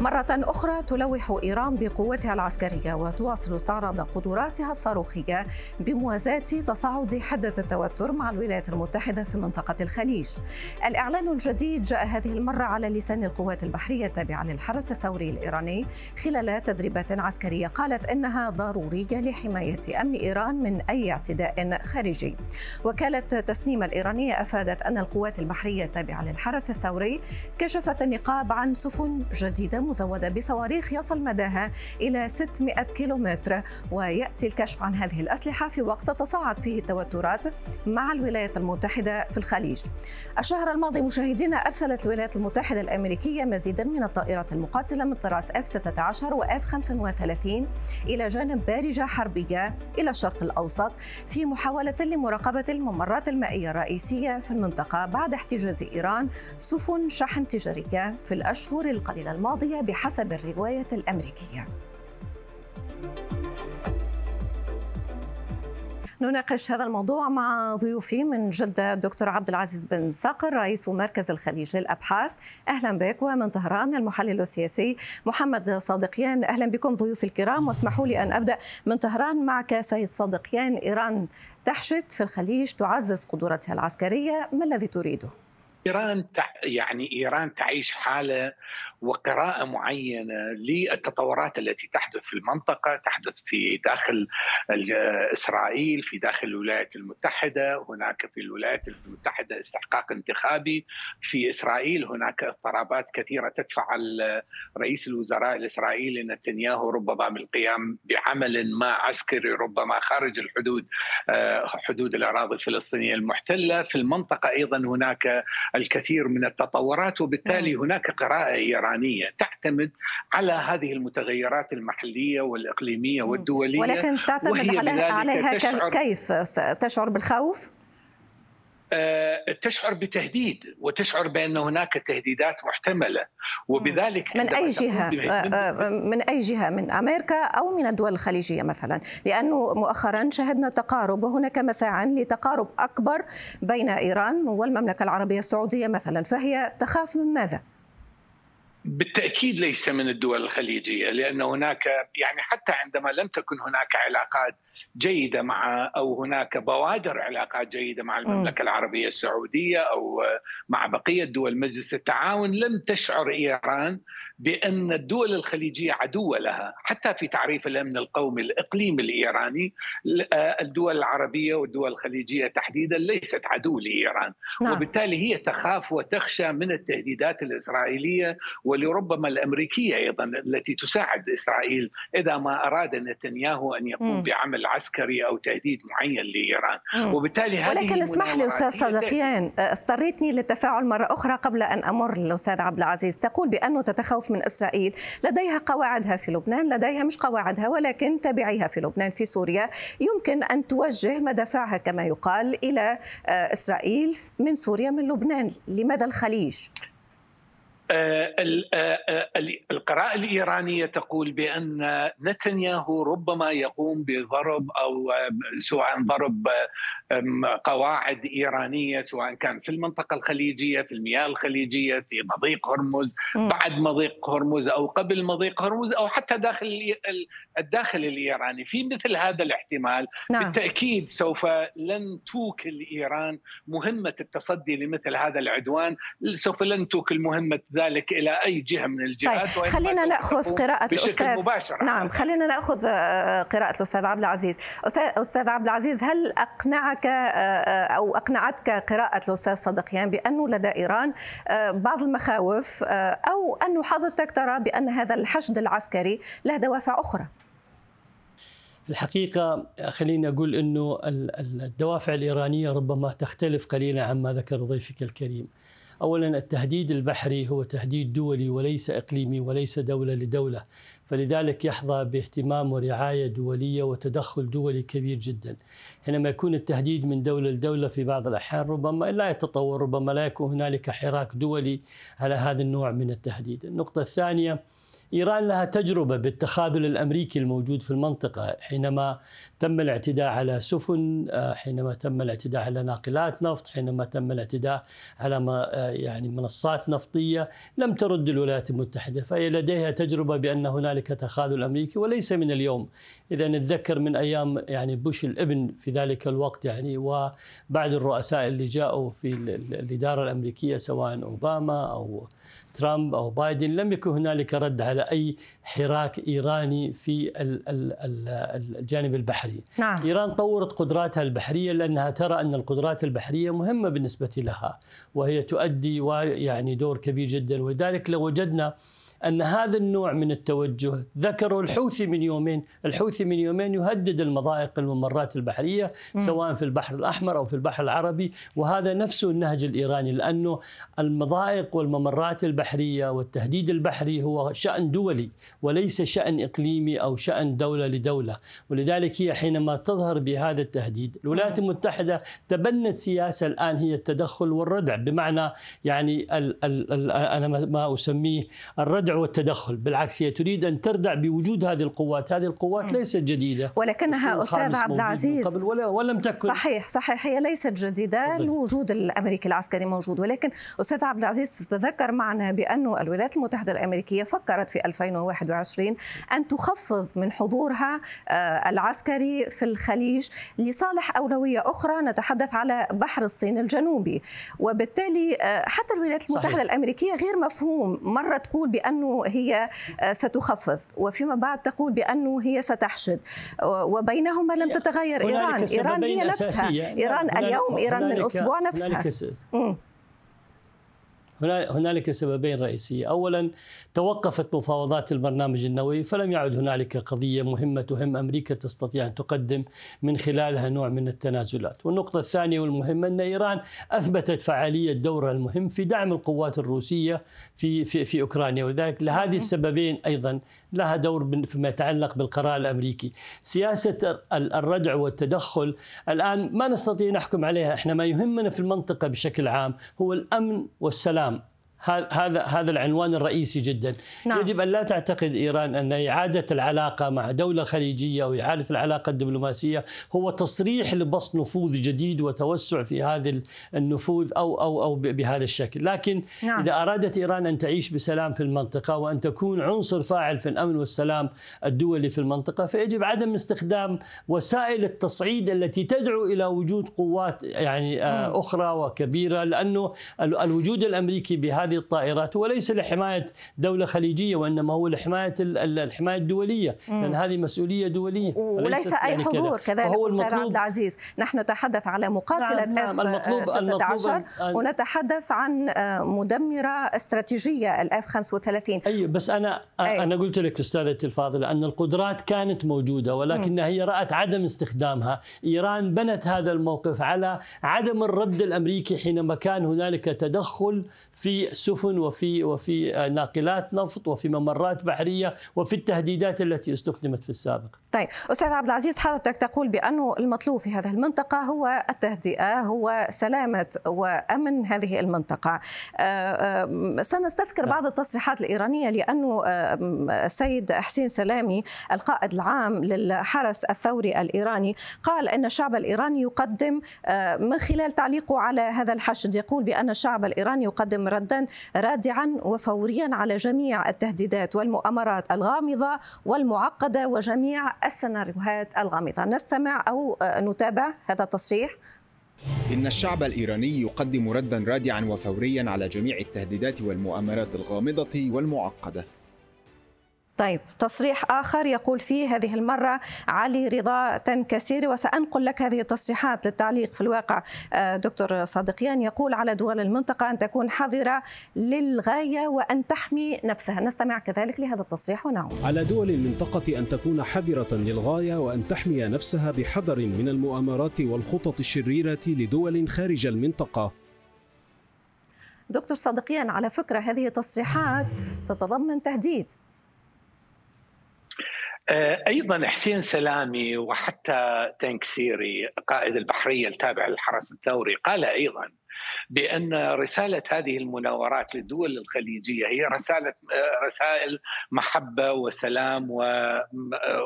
مرة أخرى تلوح إيران بقوتها العسكرية وتواصل استعراض قدراتها الصاروخية بموازاة تصاعد حدة التوتر مع الولايات المتحدة في منطقة الخليج. الإعلان الجديد جاء هذه المرة على لسان القوات البحرية التابعة للحرس الثوري الإيراني خلال تدريبات عسكرية قالت إنها ضرورية لحماية أمن إيران من أي اعتداء خارجي. وكالة تسنيم الإيرانية أفادت أن القوات البحرية التابعة للحرس الثوري كشفت النقاب عن سفن جديدة مزودة بصواريخ يصل مداها إلى 600 كيلومتر ويأتي الكشف عن هذه الأسلحة في وقت تصاعد فيه التوترات مع الولايات المتحدة في الخليج. الشهر الماضي مشاهدينا أرسلت الولايات المتحدة الأمريكية مزيدا من الطائرات المقاتلة من طراز F-16 و F-35 إلى جانب بارجة حربية إلى الشرق الأوسط في محاولة لمراقبة الممرات المائية الرئيسية في المنطقة بعد احتجاز إيران سفن شحن تجارية في الأشهر القليلة الماضية بحسب الرواية الأمريكية. نناقش هذا الموضوع مع ضيوفي من جدة الدكتور عبد العزيز بن صقر رئيس مركز الخليج للأبحاث. أهلا بك ومن طهران المحلل السياسي محمد صادقيان. أهلا بكم ضيوفي الكرام واسمحوا لي أن أبدأ من طهران معك سيد صادقيان. إيران تحشد في الخليج تعزز قدرتها العسكرية. ما الذي تريده؟ إيران يعني إيران تعيش حالة وقراءة معينة للتطورات التي تحدث في المنطقة، تحدث في داخل إسرائيل، في داخل الولايات المتحدة، هناك في الولايات المتحدة استحقاق انتخابي، في إسرائيل هناك اضطرابات كثيرة تدفع رئيس الوزراء الإسرائيلي نتنياهو ربما بالقيام بعمل ما عسكري ربما خارج الحدود حدود الأراضي الفلسطينية المحتلة، في المنطقة أيضا هناك الكثير من التطورات وبالتالي هناك قراءة ايرانيه تعتمد على هذه المتغيرات المحلية والإقليمية والدولية ولكن تعتمد عليها, عليها تشعر كيف تشعر بالخوف؟ تشعر بتهديد وتشعر بأن هناك تهديدات محتملة وبذلك من أي جهة؟ من أي جهة؟ من أمريكا أو من الدول الخليجية مثلا؟ لأنه مؤخرا شهدنا تقارب وهناك مساعي لتقارب أكبر بين إيران والمملكة العربية السعودية مثلا فهي تخاف من ماذا؟ بالتأكيد ليس من الدول الخليجية لأن هناك يعني حتى عندما لم تكن هناك علاقات جيدة مع أو هناك بوادر علاقات جيدة مع المملكة العربية السعودية أو مع بقية دول مجلس التعاون لم تشعر إيران بأن الدول الخليجية عدوه لها حتى في تعريف الأمن القومي الاقليمي الإيراني الدول العربية والدول الخليجية تحديدا ليست عدو لإيران نعم. وبالتالي هي تخاف وتخشى من التهديدات الإسرائيلية ولربما الأمريكية أيضا التي تساعد إسرائيل إذا ما أراد نتنياهو أن يقوم م. بعمل عسكري أو تهديد معين لإيران م. وبالتالي هذه ولكن اسمح لي أستاذ صدقيان اضطريتني للتفاعل مرة أخرى قبل أن أمر للاستاذ عبد العزيز تقول بأنه تتخوف من إسرائيل. لديها قواعدها في لبنان لديها مش قواعدها ولكن تبعيها في لبنان في سوريا. يمكن أن توجه مدافعها كما يقال إلى إسرائيل من سوريا من لبنان. لماذا الخليج؟ القراءة الإيرانية تقول بأن نتنياهو ربما يقوم بضرب أو سواء ضرب قواعد إيرانية سواء كان في المنطقة الخليجية في المياه الخليجية في مضيق هرمز بعد مضيق هرمز أو قبل مضيق هرمز أو حتى داخل الداخل الإيراني. في مثل هذا الاحتمال. نعم. بالتأكيد سوف لن توكل إيران مهمة التصدي لمثل هذا العدوان. سوف لن توكل مهمة ذلك إلى أي جهة من الجهات طيب خلينا نأخذ قراءة الأستاذ مباشر. نعم خلينا نأخذ قراءة الأستاذ عبد العزيز. أستاذ عبد العزيز هل أقنعك أو أقنعتك قراءة الأستاذ صدقيان بأنه لدى إيران بعض المخاوف أو انه حضرتك ترى بأن هذا الحشد العسكري له دوافع أخرى؟ في الحقيقة خليني أقول أنه الدوافع الإيرانية ربما تختلف قليلا عما ذكر ضيفك الكريم. اولا التهديد البحري هو تهديد دولي وليس إقليمي وليس دولة لدولة فلذلك يحظى باهتمام ورعاية دولية وتدخل دولي كبير جدا. حينما يكون التهديد من دولة لدولة في بعض الأحيان ربما لا يتطور ربما لا يكون هنالك حراك دولي على هذا النوع من التهديد. النقطة الثانية إيران لها تجربة بالتخاذل الأمريكي الموجود في المنطقة حينما تم الاعتداء على سفن آه، حينما تم الاعتداء على ناقلات نفط حينما تم الاعتداء على آه، يعني منصات نفطية لم ترد الولايات المتحدة فهي لديها تجربة بأن هنالك تخاذل أمريكي وليس من اليوم. إذا نتذكر من أيام يعني بوش الإبن في ذلك الوقت يعني وبعد الرؤساء اللي جاءوا في الإدارة الأمريكية سواء أوباما أو ترامب أو بايدن لم يكن هنالك رد على أي حراك إيراني في الجانب البحري. نعم. إيران طورت قدراتها البحرية لأنها ترى أن القدرات البحرية مهمة بالنسبة لها وهي تؤدي يعني دور كبير جدا ولذلك لو وجدنا أن هذا النوع من التوجه ذكره الحوثي من يومين الحوثي من يومين يهدد المضائق الممرات البحرية سواء في البحر الأحمر أو في البحر العربي وهذا نفسه النهج الإيراني لأنه المضائق والممرات البحرية والتهديد البحري هو شأن دولي وليس شأن إقليمي أو شأن دولة لدولة. ولذلك هي حينما تظهر بهذا التهديد الولايات المتحدة تبنت سياسة الآن هي التدخل والردع بمعنى يعني ال ال ال أنا ما أسميه الردع الردع والتدخل. بالعكس هي تريد أن تردع بوجود هذه القوات. هذه القوات ليست جديدة. ولكنها أستاذ عبد العزيز. قبل ولا ولم تكن. صحيح صحيح هي ليست جديدة. الوجود الأمريكي العسكري موجود. ولكن أستاذ عبد العزيز تذكر معنا بأن الولايات المتحدة الأمريكية فكرت في 2021 أن تخفض من حضورها آه، العسكري في الخليج لصالح أولوية أخرى. نتحدث على بحر الصين الجنوبي. وبالتالي آه، حتى الولايات المتحدة صحيح. الأمريكية غير مفهوم. مرة تقول بأن بأنه هي آه، ستخفض. وفيما بعد تقول بأنه هي ستحشد. وبينهما لم تتغير. إيران إيران هي نفسها. إيران اليوم إيران من أسبوع نفسها. هنالك سببين رئيسية. أولا توقفت مفاوضات البرنامج النووي فلم يعد هنالك قضية مهمة تهم أمريكا تستطيع أن تقدم من خلالها نوع من التنازلات. والنقطة الثانية والمهمة أن إيران أثبتت فعالية دورها المهم في دعم القوات الروسية في, في, في أوكرانيا. ولذلك لهذه السببين أيضا لها دور فيما يتعلق بالقرار الأمريكي. سياسة الردع والتدخل الآن ما نستطيع نحكم عليها. إحنا ما يهمنا في المنطقة بشكل عام هو الأمن والسلام هذا هذا العنوان الرئيسي جدا نعم. يجب أن لا تعتقد إيران أن إعادة العلاقة مع دولة خليجية أو إعادة العلاقة الدبلوماسية هو تصريح لبسط نفوذ جديد وتوسع في هذا النفوذ أو أو أو بهذا الشكل لكن نعم. إذا أرادت إيران أن تعيش بسلام في المنطقة وأن تكون عنصر فاعل في الأمن والسلام الدولي في المنطقة فيجب عدم استخدام وسائل التصعيد التي تدعو إلى وجود قوات يعني آه، أخرى وكبيرة لأنه الوجود الأمريكي بهذا هذه الطائرات وليس لحماية دولة خليجية وإنما هو لحماية الحماية الدولية لأن هذه مسؤولية دولية وليس أي يعني حضور كذلك أستاذ عبد العزيز. نحن نتحدث على مقاتلة نعم نعم المطلوب 16 ونتحدث عن آه، مدمرة استراتيجية الاف 35 أي بس أنا أي. أنا قلت لك استاذتي الفاضله أن القدرات كانت موجودة ولكنها هي رأت عدم استخدامها. إيران بنت هذا الموقف على عدم الرد الأمريكي حينما كان هنالك تدخل في سفن وفي وفي ناقلات نفط وفي ممرات بحرية وفي التهديدات التي استخدمت في السابق. طيب أستاذ عبد العزيز حضرتك تقول بانه المطلوب في هذه المنطقة هو التهدئة هو سلامة وأمن هذه المنطقة. آه، آه، سنستذكر بعض التصريحات الإيرانية لأنه آه، السيد حسين سلامي القائد العام للحرس الثوري الإيراني قال إن الشعب الإيراني يقدم من خلال تعليقه على هذا الحشد يقول بأن الشعب الإيراني يقدم ردا رادعا وفوريا على جميع التهديدات والمؤامرات الغامضة والمعقدة وجميع السيناريوهات الغامضة. نستمع أو نتابع هذا التصريح. إن الشعب الإيراني يقدم ردا رادعا وفوريا على جميع التهديدات والمؤامرات الغامضة والمعقدة. طيب تصريح آخر يقول فيه هذه المرة علي رضا تنكسيري وسأنقل لك هذه التصريحات للتعليق في الواقع. آه، دكتور صادقيان يقول على دول المنطقة أن تكون حذرة للغاية وأن تحمي نفسها. نستمع كذلك لهذا التصريح ونعود على دول المنطقة أن تكون حذرة للغاية وأن تحمي نفسها بحذر من المؤامرات والخطط الشريرة لدول خارج المنطقة. دكتور صادقيان على فكرة هذه تصريحات تتضمن تهديد. أيضا حسين سلامي وحتى تنكسيري قائد البحرية التابع للحرس الثوري قال أيضا بأن رسالة هذه المناورات للدول الخليجية هي رسالة رسائل محبة وسلام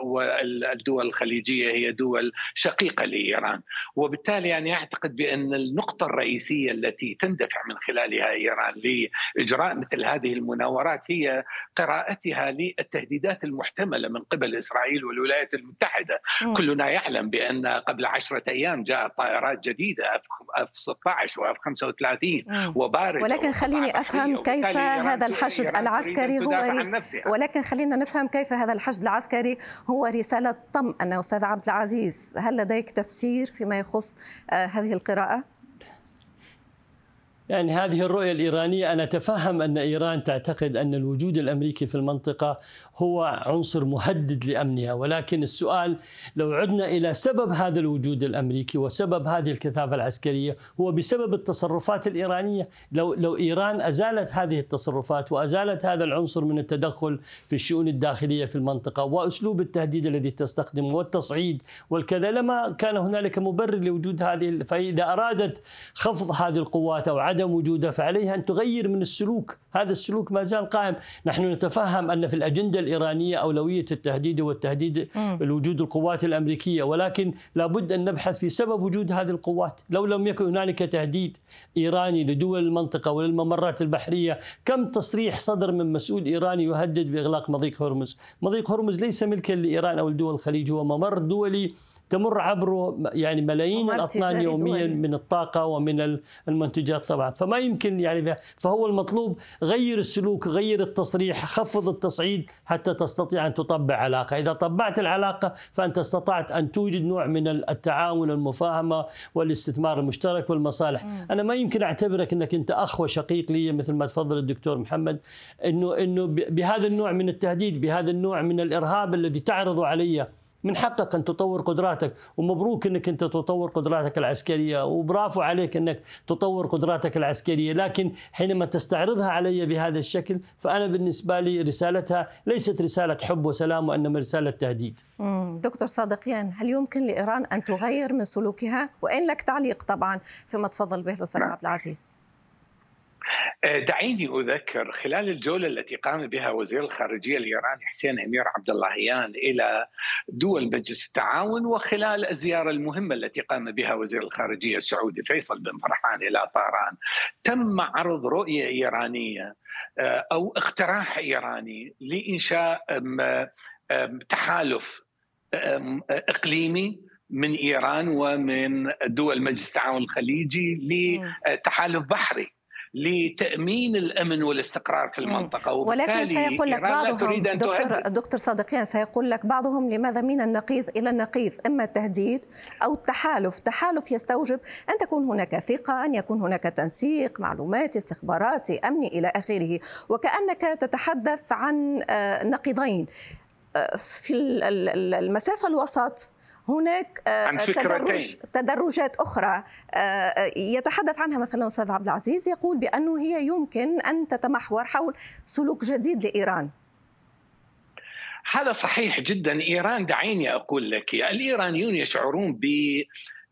والدول الخليجية هي دول شقيقة لإيران وبالتالي يعني أعتقد بأن النقطة الرئيسية التي تندفع من خلالها إيران لإجراء مثل هذه المناورات هي قراءتها للتهديدات المحتملة من قبل إسرائيل والولايات المتحدة. كلنا يعلم بأن قبل عشرة أيام جاءت طائرات جديدة أف 16 واف 35 وبارد ولكن خليني أفهم كيف هذا الحشد العسكري هو ولكن خلينا نفهم كيف هذا الحشد العسكري هو رسالة طمأنة. أستاذ عبد العزيز هل لديك تفسير فيما يخص آه، هذه القراءة؟ يعني هذه الرؤية الإيرانية أنا أتفهم أن إيران تعتقد أن الوجود الأمريكي في المنطقة هو عنصر مهدد لأمنها. ولكن السؤال لو عدنا إلى سبب هذا الوجود الأمريكي وسبب هذه الكثافة العسكرية هو بسبب التصرفات الإيرانية. لو, لو إيران أزالت هذه التصرفات وأزالت هذا العنصر من التدخل في الشؤون الداخلية في المنطقة وأسلوب التهديد الذي تستخدمه والتصعيد والكذا لما كان هنالك مبرر لوجود هذه فإذا أرادت خفض هذه القوات أو عدم وجودها فعليها أن تغير من السلوك. هذا السلوك ما زال قائم. نحن نتفهم أن في الأجندة الإيرانية أولوية التهديد والتهديد الوجود القوات الأمريكية ولكن لابد أن نبحث في سبب وجود هذه القوات. لو لم يكن هنالك تهديد إيراني لدول المنطقة وللممرات البحرية كم تصريح صدر من مسؤول إيراني يهدد بإغلاق مضيق هرمز؟ مضيق هرمز ليس ملكا لإيران أو الدول الخليج هو ممر دولي تمر عبره يعني ملايين الأطنان يوميا من الطاقة ومن المنتجات طبعا. فما يمكن يعني فهو المطلوب غير السلوك غير التصريح خفض التصعيد حتى تستطيع أن تطبع علاقة. إذا طبعت العلاقة فأنت استطعت أن توجد نوع من التعاون المفاهمة والاستثمار المشترك والمصالح. م. أنا ما يمكن أعتبرك إنك أنت أخ وشقيق لي مثل ما تفضل الدكتور محمد انه إنه بهذا النوع من التهديد بهذا النوع من الإرهاب الذي تعرض علي من حقك أن تطور قدراتك ومبروك إنك أنت تطور قدراتك العسكرية وبرافو عليك إنك تطور قدراتك العسكرية لكن حينما تستعرضها علي بهذا الشكل فأنا بالنسبة لي رسالتها ليست رسالة حب وسلام وإنما رسالة تهديد. دكتور صادقيان هل يمكن لإيران أن تغير من سلوكها؟ وإن لك تعليق طبعا فيما تفضل به الأستاذ نعم. عبد العزيز. آه، دعيني أذكر خلال الجولة التي قام بها وزير الخارجية الإيراني حسين أمير عبد اللهيان إلى دول مجلس التعاون وخلال الزيارة المهمة التي قام بها وزير الخارجية السعودي فيصل بن فرحان إلى طهران تم عرض رؤية إيرانية آه، أو اقتراح إيراني لإنشاء تحالف إقليمي من إيران ومن دول مجلس التعاون الخليجي لتحالف بحري. لتأمين الأمن والاستقرار في المنطقة. ولكن سيقول لك بعضهم دكتور, دكتور صادقيان سيقول لك بعضهم لماذا من النقيض إلى النقيض؟ إما التهديد أو التحالف. تحالف يستوجب أن تكون هناك ثقة أن يكون هناك تنسيق معلوماتي استخباراتي امني إلى آخره. وكأنك تتحدث عن آه، نقيضين. آه، في المسافة الوسط هناك آه، تدرج تدرجات أخرى آه، يتحدث عنها مثلا أستاذ عبد العزيز يقول بأنه هي يمكن أن تتمحور حول سلوك جديد لإيران. هذا صحيح جدا. إيران دعيني أقول لك الإيرانيون يشعرون ب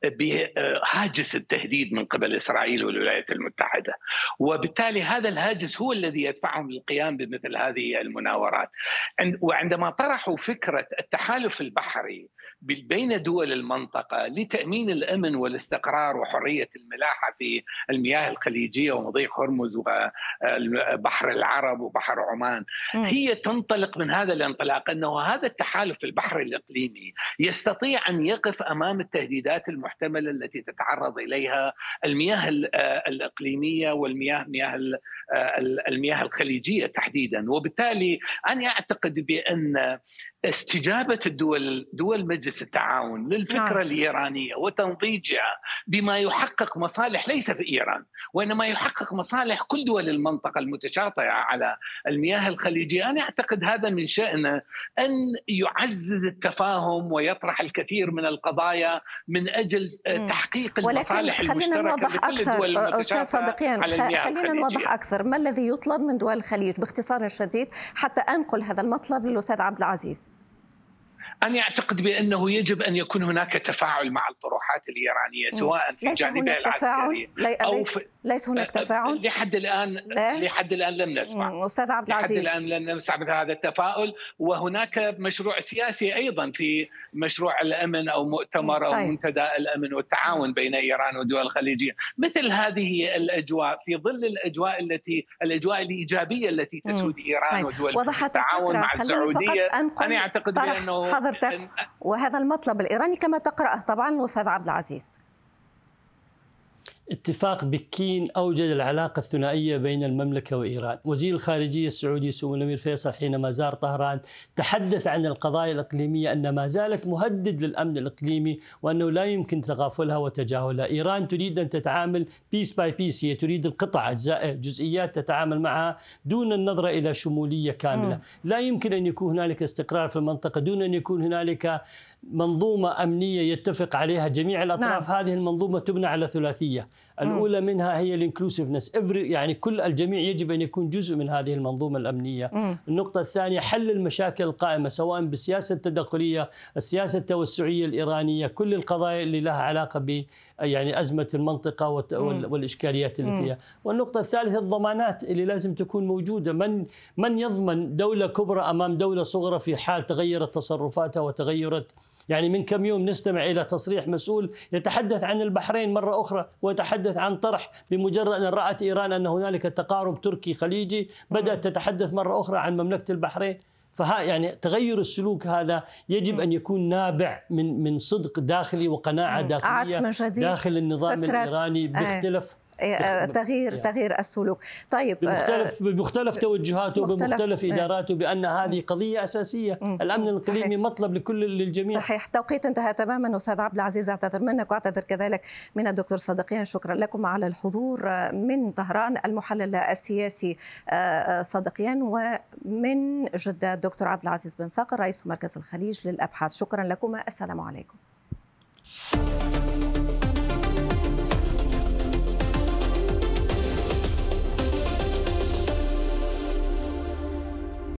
بهاجس التهديد من قبل إسرائيل والولايات المتحدة. وبالتالي هذا الهاجس هو الذي يدفعهم للقيام بمثل هذه المناورات. وعندما طرحوا فكرة التحالف البحري بين دول المنطقة لتأمين الأمن والاستقرار وحرية الملاحة في المياه الخليجية ومضيق هرمز وبحر العرب وبحر عمان هي تنطلق من هذا الانطلاق أنه هذا التحالف البحري الإقليمي يستطيع أن يقف أمام التهديدات المحتملة التي تتعرض إليها المياه الإقليمية والمياه مياه المياه الخليجية تحديدا وبالتالي أنا أعتقد بأن استجابة الدول دول مجلس التعاون للفكرة نعم. الإيرانية وتنضيجها بما يحقق مصالح ليس في إيران وإنما يحقق مصالح كل دول المنطقة المتشاطئة على المياه الخليجية، أنا أعتقد هذا من شانه أن يعزز التفاهم ويطرح الكثير من القضايا من أجل تحقيق المصالح المشتركه نوضح لكل الدول أستاذ صادقيان خلينا نوضح أكثر. ما الذي يطلب من دول الخليج باختصار شديد حتى انقل هذا المطلب للأستاذ عبد العزيز؟ أنا أعتقد بأنه يجب أن يكون هناك تفاعل مع الطروحات الإيرانية سواء في جانبها العسكري أو في ليس هناك تفاعل؟ لحد الآن لا؟ لحد الآن لم نسمع. أستاذ عبد العزيز. لحد الآن لم نسمع مثل هذا التفاؤل وهناك مشروع سياسي أيضا في مشروع الأمن أو مؤتمر أو طيب. منتدى الأمن والتعاون بين إيران والدول الخليجية. مثل هذه الأجواء في ظل الأجواء التي الأجواء الإيجابية التي تسود إيران ودول التعاون مع السعودية. أنا أعتقد بأنه حضرتك وهذا المطلب الإيراني كما تقرأه طبعا الأستاذ عبد العزيز. اتفاق بكين أوجد العلاقة الثنائية بين المملكة وإيران. وزير الخارجية السعودي سمو الأمير فيصل حينما زار طهران تحدث عن القضايا الإقليمية أن ما زالت مهدد للأمن الإقليمي وأنه لا يمكن تغافلها وتجاهلها. إيران تريد أن تتعامل piece by piece هي تريد القطع أجزاء جزئيات تتعامل معها دون النظرة إلى شمولية كاملة. لا يمكن أن يكون هنالك استقرار في المنطقة دون أن يكون هنالك منظومة أمنية يتفق عليها جميع الأطراف. نعم. هذه المنظومة تبنى على ثلاثية. الأولى مم. منها هي الإنكلوسيفنس. يعني كل الجميع يجب أن يكون جزء من هذه المنظومة الأمنية. مم. النقطة الثانية حل المشاكل القائمة سواء بالسياسة التدخلية السياسة التوسعية الإيرانية كل القضايا اللي لها علاقة ب يعني أزمة المنطقة والإشكاليات اللي فيها. والنقطة الثالثة الضمانات اللي لازم تكون موجودة. من من يضمن دولة كبرى أمام دولة صغرى في حال تغيرت تصرفاتها وتغيرت يعني من كم يوم نستمع إلى تصريح مسؤول يتحدث عن البحرين مرة أخرى ويتحدث عن طرح بمجرد أن رأت إيران أن هنالك تقارب تركي خليجي بدأت تتحدث مرة أخرى عن مملكة البحرين. فها يعني تغير السلوك هذا يجب أن يكون نابع من من صدق داخلي وقناعة داخلية داخل النظام الإيراني باختلاف آه، تغيير تغيير السلوك. طيب بمختلف بمختلف توجهاته وبمختلف إداراته بأن هذه قضية أساسية. الأمن الإقليمي مطلب لكل للجميع. صحيح. توقيت انتهى تماما أستاذ عبد العزيز اعتذر منك وأعتذر كذلك من الدكتور صدقيان شكرا لكم على الحضور من طهران المحلل السياسي آه، آه، صدقيان ومن جدة الدكتور عبد العزيز بن صقر رئيس مركز الخليج للأبحاث. شكرا لكم. السلام عليكم.